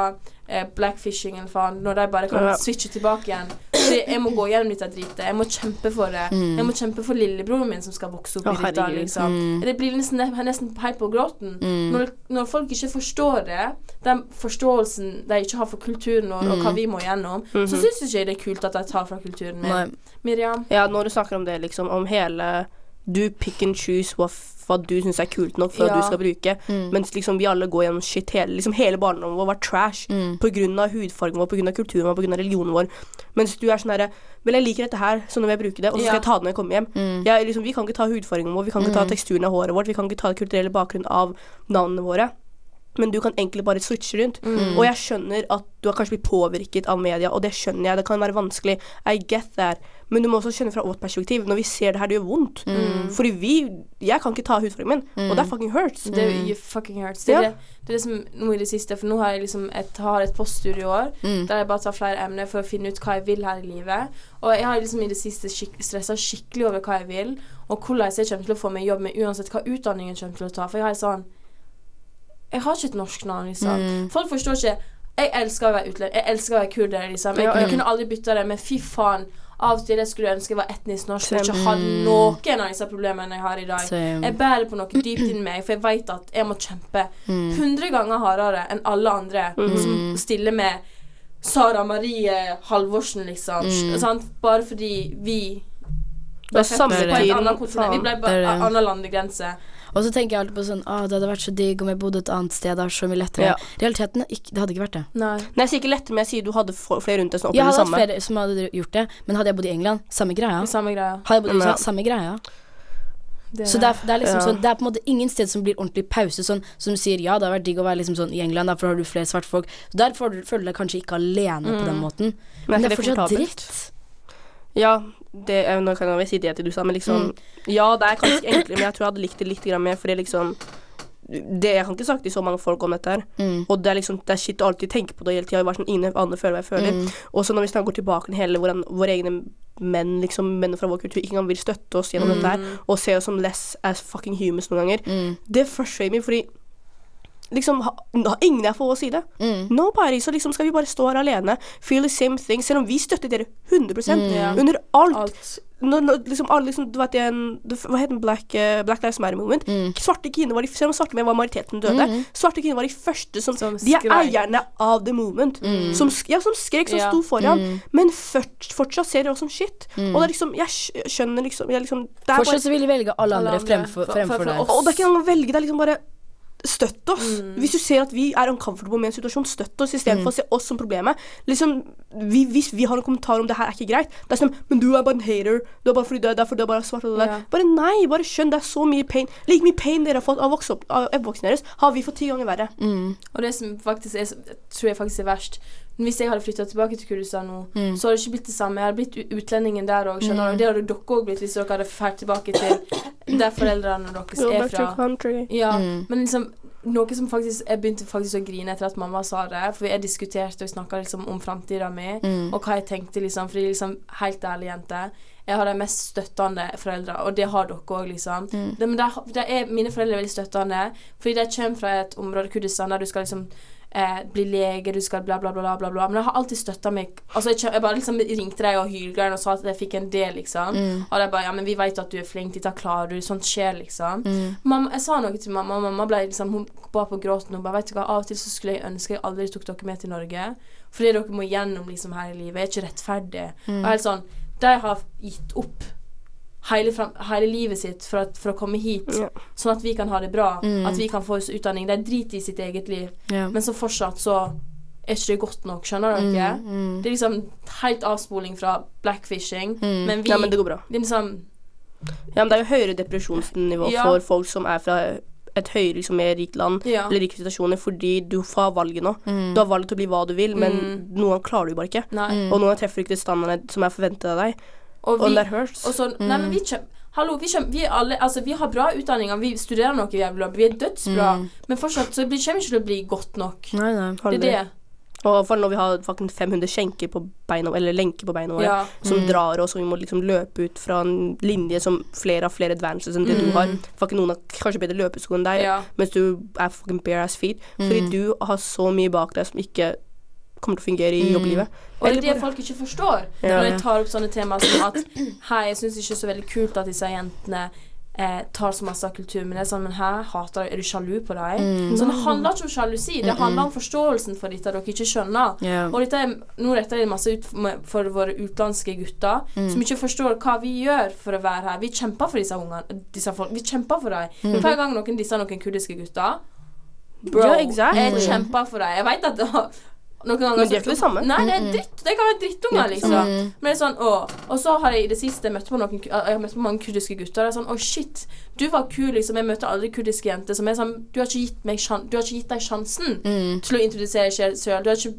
eh, blackfishing eller faen, når de bare kan switche tilbake igjen. Så jeg må gå gjennom dette dritet. Jeg må kjempe for det. Mm. Jeg må kjempe for lillebroren min som skal vokse opp oh, i dette. liksom. Mm. Det blir nesten, nesten helt på gråten. Mm. Når, når folk ikke forstår det, den forståelsen de ikke har for kulturen vår, og hva Mm. vi må gjennom, så Mhm. syns ikke jeg det er kult at de tar fra kulturen min. Nei. Miriam? Ja, når du snakker om det, liksom, om hele Do pick and choose f- hva du syns er kult nok for Ja. at du skal bruke, Mm. mens liksom vi alle går gjennom shit hele, liksom hele barndommen vår var trash Mm. av hudfargen vår, av kulturen vår, av religionen vår. Mens du er sånn herre Vel, jeg liker dette her, så nå vil jeg bruke det, og så skal Ja. jeg ta det når jeg kommer hjem. Mm. Jeg, liksom, vi kan ikke ta hudfargen vår, vi kan ikke ta Mm. teksturen av håret vårt, vi kan ikke ta den kulturelle bakgrunnen av navnene våre. Men du kan egentlig bare switche rundt. Mm. Og jeg skjønner at du har kanskje blitt påvirket av media, og det skjønner jeg. Det kan være vanskelig. I get that. Men du må også skjønne fra vårt perspektiv. Når vi ser det her, det gjør vondt. Mm. Fordi vi Jeg kan ikke ta hudfargen min, og det fucking hurts. Det you fucking hurts. Det er, Ja. det, det er det som nå i det siste, for nå har jeg liksom et, har et poststudie i år Mm. der jeg bare tar flere emner for å finne ut hva jeg vil her i livet. Og jeg har liksom i det siste skik stressa skikkelig over hva jeg vil, og hvordan jeg kommer til å få meg jobb med uansett hva utdanningen kommer til å ta. For jeg har sånn Jeg har ikke et norsk navn, liksom. Mm. Folk forstår ikke Jeg elsker å være utlending. Jeg elsker å være kurder, liksom. Jeg, jeg kunne aldri bytta det, men fy faen. Av og til jeg skulle ønske jeg var etnisk norsk og ikke hadde noen av disse problemene jeg har i dag. Same. Jeg bærer på noe dypt inni meg, for jeg vet at jeg må kjempe Mm. 100 ganger hardere enn alle andre som stiller med Sara Marie Halvorsen, liksom. Mm. Sant? Bare fordi vi ble født på et annet kontinent. Vi ble på er annen landegrense. Og så tenker jeg alltid på sånn Å, det hadde vært så digg om jeg bodde et annet sted. Det er så mye lettere. Ja. Realiteten ikke Det hadde ikke vært det. Nei. Nei, jeg sier ikke lettere, men jeg sier du hadde flere rundt deg som Jeg opplevde det hadde hatt samme. flere som hadde gjort det, men hadde jeg bodd i England, samme greia. Samme greia. Hadde jeg bodd i USA, Ja. samme greia. Det- Så det er, det er liksom Ja. sånn Det er på en måte ingen sted som blir ordentlig pause, sånn som du sier ja, det har vært digg å være liksom sånn i England, derfor har du flere svarte folk. Så der får du, føler du deg kanskje ikke alene på den måten. Men, men det er fortsatt dritt. Ja, det, nå kan jeg si det til du sa, men liksom Ja, det er kanskje enklere, men jeg tror jeg hadde likt det litt mer, fordi liksom det, Jeg kan ikke snakke til så mange folk om dette her. Mm. Og det er liksom Det er shit å alltid tenke på det hele tida. Sånn, ingen andre føler hva jeg føler. Mm. Og så når vi snart går tilbake til hele hvordan våre egne menn, liksom menn fra vår kultur, ikke engang vil støtte oss gjennom dette her, og se oss som less as fucking humans noen ganger, Mm. det frustrater meg, fordi liksom ha, Ingen er for å si det. Mm. Nobody. Så liksom skal vi bare stå her alene, feel the same thing, selv om vi støtter dere 100 Ja. under alt. Alt. Når, når, liksom, alle, liksom, du vet, en, hva heter den Black, uh, Black Lives Matter-moment? Mm. Svarte kvinner var de, Selv om svarte menn var majoriteten døde, svarte kvinner var de første som, Som De er eierne av the movement. Som, ja, som skrek, som Ja. sto foran. Men først, fortsatt ser de oss som shit. Og det er liksom Jeg skjønner liksom, jeg liksom det er bare, så vil de velge alle Alle andre fremfor, fremfor, For- for- fremfor for deg. oss. og det er ikke engang å velge, det er liksom bare Støtt oss. Mm. Hvis du ser at vi er uncomfortable med en situasjon, støtt oss istedenfor Mm. for å se oss som problemet. Liksom, vi, Hvis vi har en kommentar om det her er ikke greit, det er sånn Men du er bare en hater. Du er bare fordi du er derfor du er bare svart. Og det der. Ja. Bare nei, bare skjønn. Det er så mye pain. Like mye pain dere har fått av vokse opp- deres, har vi fått ti ganger verre. Mm. Og det som faktisk er, tror jeg faktisk er verst Hvis jeg hadde flytta tilbake til Kurdistan nå, Mm. så hadde det ikke blitt det samme. Jeg hadde blitt utlendingen der òg, skjønner du. Det hadde dere òg blitt hvis dere hadde fært tilbake til der foreldrene deres er fra. Ja, Mm. men liksom noe som faktisk Jeg begynte faktisk å grine etter at mamma sa det. For jeg diskuterte og snakka liksom om framtida mi, Mm. og hva jeg tenkte, liksom. Fordi liksom, helt ærlig, jente. Jeg har de mest støttende foreldre, og det har dere òg, liksom. Mm. Det, men det, det er, mine foreldre er veldig støttende, fordi de kommer fra et område, Kurdistan, der du skal liksom eh, bli lege, du skal bla, bla, bla, bla, bla. Men jeg har alltid støtta meg. Altså, jeg, jeg bare liksom ringte deg og hylgrein og sa at jeg fikk en del, liksom. Mm. Og de bare Ja, men vi vet at du er flink, dette klarer du. Sånt skjer, liksom. Mm. Mamma, jeg sa noe til mamma, og mamma ble liksom Hun ba på gråten. Hun bare Vet du hva, av og til så skulle jeg ønske jeg aldri tok dere med til Norge. Fordi dere må gjennom liksom her i livet. Er ikke rettferdig. Og helt sånn De har gitt opp hele, fram, hele livet sitt for, at, for å komme hit, Ja. sånn at vi kan ha det bra. Mm. At vi kan få oss utdanning. De driter i sitt eget liv. Ja. Men så fortsatt så er ikke det godt nok. Skjønner dere? Mm, mm. Det er liksom helt avspoling fra blackfishing. Mm. Men vi Ja, men det går bra. det er liksom Ja, men det er jo høyere depresjonsnivå Ja. for folk som er fra et høyere, liksom, mer rikt land, Ja. eller rike situasjoner, fordi du får valget nå. Mm. Du har valget til å bli hva du vil, men Mm. noen ganger klarer du bare ikke. Nei. Mm. Og noen ganger treffer du ikke de standardene som er forventet av deg. Og Og vi, hurts. Og så, Nei, men vi kjem, Hallo, vi, kjem, vi, alle, altså, vi har bra utdanninger, vi studerer noe jævlig bra, vi er dødsbra, Mm. men fortsatt så blir- kommer ikke til å bli godt nok. Nei, nei. Det er det. Og for når vi har 500 skjenker på beina, eller lenker på beina våre, Ja. som Mm. drar oss, og vi må liksom løpe ut fra en linje som flere har flere advances enn det du Mm. har. Fucking noen har kanskje bedre løpesko enn deg, Ja. mens du er fucking bare ass feet. Fordi Mm. du har så mye bak deg som ikke kommer til å fungere i Mm. jobblivet. Og det er det folk ikke forstår Ja. når jeg tar opp sånne temaer som at Hei, jeg syns ikke så veldig kult at disse jentene eh, tar så masse av kulturen min. Sånn, men her hater Er du sjalu på dem? Mm. Så det handler ikke om sjalusi, det handler om forståelsen for dette dere ikke skjønner. Yeah. Og dette er, nå retter jeg masse ut for våre utenlandske gutter Mm. som ikke forstår hva vi gjør for å være her. Vi kjemper for disse ungene. Disse folk. Vi kjemper for dem. Mm. Hver gang noen disser noen kurdiske gutter Bro, Ja, exactly. jeg kjemper for deg. Jeg vet at noen ganger Men de er ikke det samme. Nei, det er dritt. Det kan være drittunger, liksom. Mm. Men det er sånn, å Og så har jeg i det siste møtt på noen Jeg har møtt på mange kurdiske gutter. Det er sånn Å, shit, du var kul, liksom. Jeg møter aldri kurdiske jenter som er sånn Du har ikke gitt meg Du har ikke gitt deg sjansen Mm. til å introdusere deg selv. Du har ikke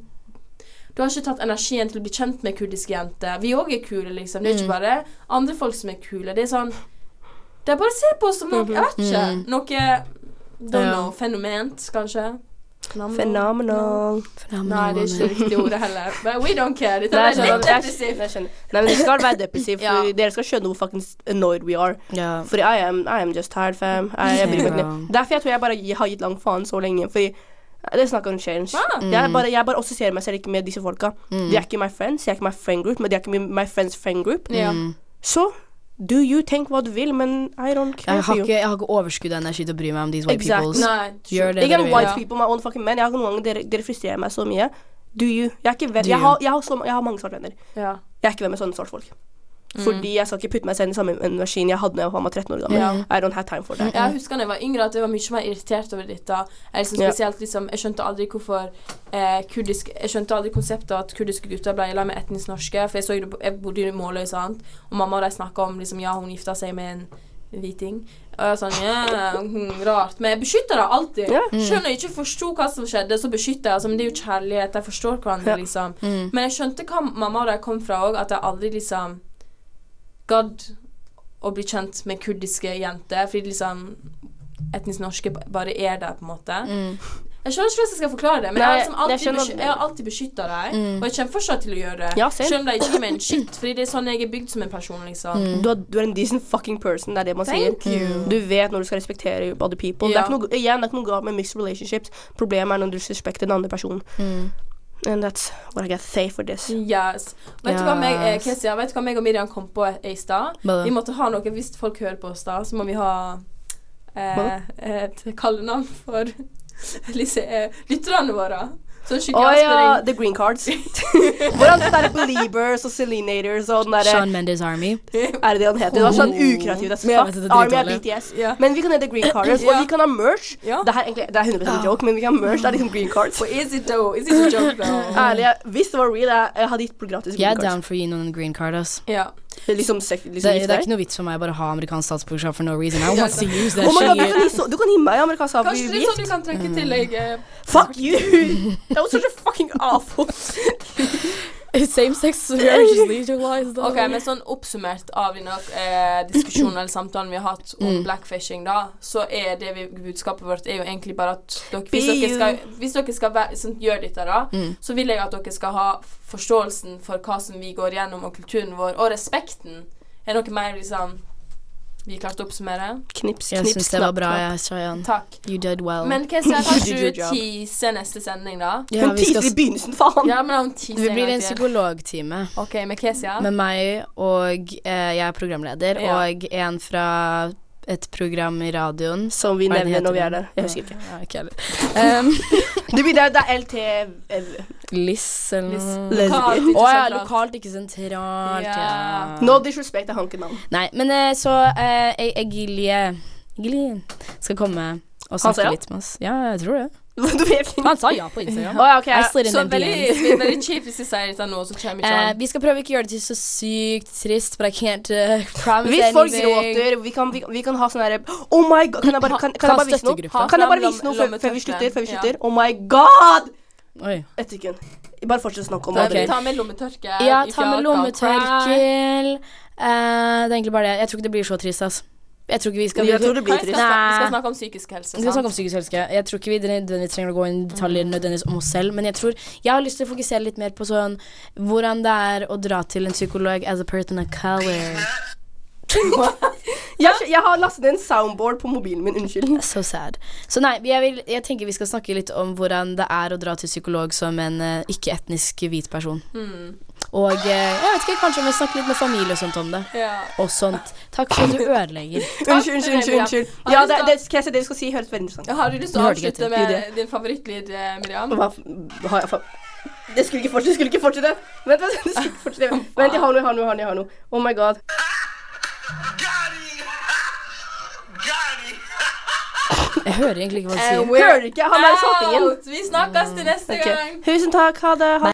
du har ikke tatt energien til å bli kjent med kurdiske jenter. Vi òg er kule, liksom. Det er ikke bare andre folk som er kule. Det er sånn Det er bare å se på oss som noe Jeg vet ikke. Noe Don't know. Fenoment, kanskje. Phenomenal. Phenomenal. Nei, det er ikke riktig ordet heller. But we don't care. Dette er litt depressivt. Nei, men det skal være depressivt, Ja. for dere skal skjønne hvor fucking annoyed we are. Yeah. Fordi I am, I am just tired, fam. I, jeg bryr meg ikke. Derfor jeg tror jeg bare har gitt lang faen så lenge. Fordi det er snakk om change. Ah. Jeg, bare, jeg bare assosierer meg selv ikke med disse folka. Mm. De er ikke my friends, de er ikke my friend group, men de er ikke my, friends friend group. Ja. Mm. Så do you tenk hva du vil, men I don't care Jeg for har, you. ikke, jeg har ikke overskudd av energi til å bry meg om these white Exactly. peoples. Nei. Gjør det dere white Ja. people, my own fucking men. Jeg har noen ganger, dere, dere frustrerer meg så mye. Do you? Jeg er ikke venn. Do Jeg har, jeg, har så, jeg har mange svarte venner. Ja. Jeg er ikke venn med sånne svarte folk. Mm. Fordi jeg skal ikke putte meg selv i samme energien jeg hadde da jeg var 13 år gammel. Ja. I don't have time for that. Jeg husker da jeg var yngre at jeg var mye mer irritert over dette. Jeg, liksom, spesielt liksom, jeg skjønte aldri hvorfor eh, kurdisk Jeg skjønte aldri konseptet at kurdiske gutter ble sammen med etnisk norske. For jeg, så, jeg bodde i Måløy, sant. Og mamma og de snakka om liksom, ja, hun gifta seg med en hviting. Og jeg sånn ja, hm, Rart. Men jeg beskytter det alltid. Ja. Selv når jeg ikke forsto hva som skjedde, så beskytter jeg. Altså, men det er jo kjærlighet. Jeg forstår hverandre, Ja. liksom. Mm. Men jeg skjønte hva mamma og de kom fra òg, at jeg aldri liksom gadd å bli kjent med kurdiske jenter. Fordi liksom etnisk norske bare er der, på en måte. Mm. Jeg skjønner ikke hvordan jeg skal forklare det, men Nei, jeg, har liksom jeg alltid skjønner- jeg har alltid beskytta deg. Mm. Og jeg kommer fortsatt til å gjøre det. Ja. Selv om de ikke gir meg en shit. Fordi det er sånn jeg er bygd som en person, liksom. Mm. Du, er, du er en decent fucking person, det er det man Thank sier. you. Du vet når du skal respektere other people. Det er ikke noe, igjen, det er ikke noe galt med mixed relationships. Problemet er når du respekterer den andre personen. Mm. And that's what I can say for this. Yes. Vet du hva meg, eh, Yes. Vet du hva meg og Miriam kom på i stad? Vi måtte ha noe Hvis folk hører på oss da, så må vi ha eh, et kallenavn for eh, lytterne våre. Sånn Å oh, ja. The Green Cards. Hvordan det der Beliebers og Selenators og den derre Sean Mendes Army. Er det det han heter? Det var sånn ukreativt jeg det er Army er. BTS. Yeah. Men vi kan hete Green Cards, og vi kan ha merch. Ja. Det, her, er egentlig, det er 100 en joke, men vi kan ha merch. Det er liksom Green Cards. But is it though? Is it a joke though? Ærlig, hvis det var real, jeg, jeg hadde gitt på gratis Jeg er Green Cards. down for å gi noen green card, ass. Ja. Liksom, sek- Det, liksom det gifte er ikke noe vits for meg bare å ha amerikansk statsborgerskap for no reason. I want to use that Oh god, du, kan gi, du kan gi meg amerikansk Kanskje det er sånn du kan trekke tillegg. eh, Fuck you! That was such a fucking awful Same sex marriage is legalized. Ok, men sånn oppsummert av denne eh, diskusjonen eller samtalen vi har hatt om Mm. blackfishing, da, så er det vi, budskapet vårt er jo egentlig bare at dere, hvis, dere skal, hvis dere skal sånn, gjøre dette, da, Mm. så vil jeg at dere skal ha forståelsen for hva som vi går gjennom, og kulturen vår, og respekten. Er noe mer liksom vi klarte å oppsummere? Knips, knips, Jeg knips, syns det var bra, knapp. jeg, Shayan. Takk. You did well. Men kanskje your du job. neste sending, da? ja, Hun teaser i begynnelsen, faen! Ja, men hun teaser det blir en psykologtime Ok, med Kesia? med meg og eh, jeg er programleder, Ja. og en fra et program i radioen. Som vi er nevner når vi er der. Jeg husker ikke. Ja, ikke heller. Um, Det, det, er, det LT eh, Liss eller noe. Lokalt, Å ikke ja, lokalt, ikke sentralt. Ja. Ja. No disrespect, jeg har ikke navn. Nei, men eh, så eh, E- Egilie Egilie skal komme og snakke ja? litt med oss. Ja, jeg tror det. Du vet ikke. Han sa ja på Instagram. Oh, ja, ok. I slid in Så veldig, er veldig kjipt hvis de sier dette nå, så kommer ikke Eh, han. vi skal prøve ikke å gjøre det til så sykt trist, but I can't uh, promise Hvis folk gråter, vi kan, vi, vi kan ha sånn herre Oh my god, kan jeg bare, kan, kan jeg bare vise noe? Kan jeg bare vise noe før, før vi slutter? Før vi slutter? Ja. Oh my god! Oi. Et sekund. Bare fortsett å snakke om Ta, det. Okay. ta med lommetørke. Ja, ta med lommetørkel. Eh, det er egentlig bare det. Jeg tror ikke det blir så trist, ass. Jeg tror ikke vi skal Jeg tror det Hva blir vi skal, trist. snakke, vi skal snakke om psykisk helse. Vi skal snakke om psykisk helse. Jeg tror ikke vi nødvendigvis trenger å gå inn i detaljer nødvendigvis om oss selv, men jeg tror Jeg har lyst til å fokusere litt mer på sånn hvordan det er å dra til en psykolog as a person of color. Jeg, jeg har lastet ned en soundboard på mobilen min. Unnskyld. So sad. Så nei, jeg, vil, jeg tenker vi skal snakke litt om hvordan det er å dra til psykolog som en uh, ikke-etnisk hvit person. Mm. Og eh, jeg vet ikke, kanskje vi snakker litt med familie og sånt om det. Ja. Og sånt. Takk for at du ødelegger. Unnskyld, unnskyld, unnskyld. unnskyld. Ja, det, det, det du skal si, høres veldig interessant ut. Har du lyst til å avslutte med din favorittlyd, eh, Miriam? Hva har jeg fa- Det skulle ikke fortsette. Det skulle ikke fortsette. Vent, vent, det skulle ikke fortsette. Vent, jeg har noe, jeg har noe, jeg har noe. Oh my god. Jeg hører egentlig ikke hva du sier. Hører ikke? Han er i. Vi snakkes til neste gang. Tusen takk. Ha det. Ha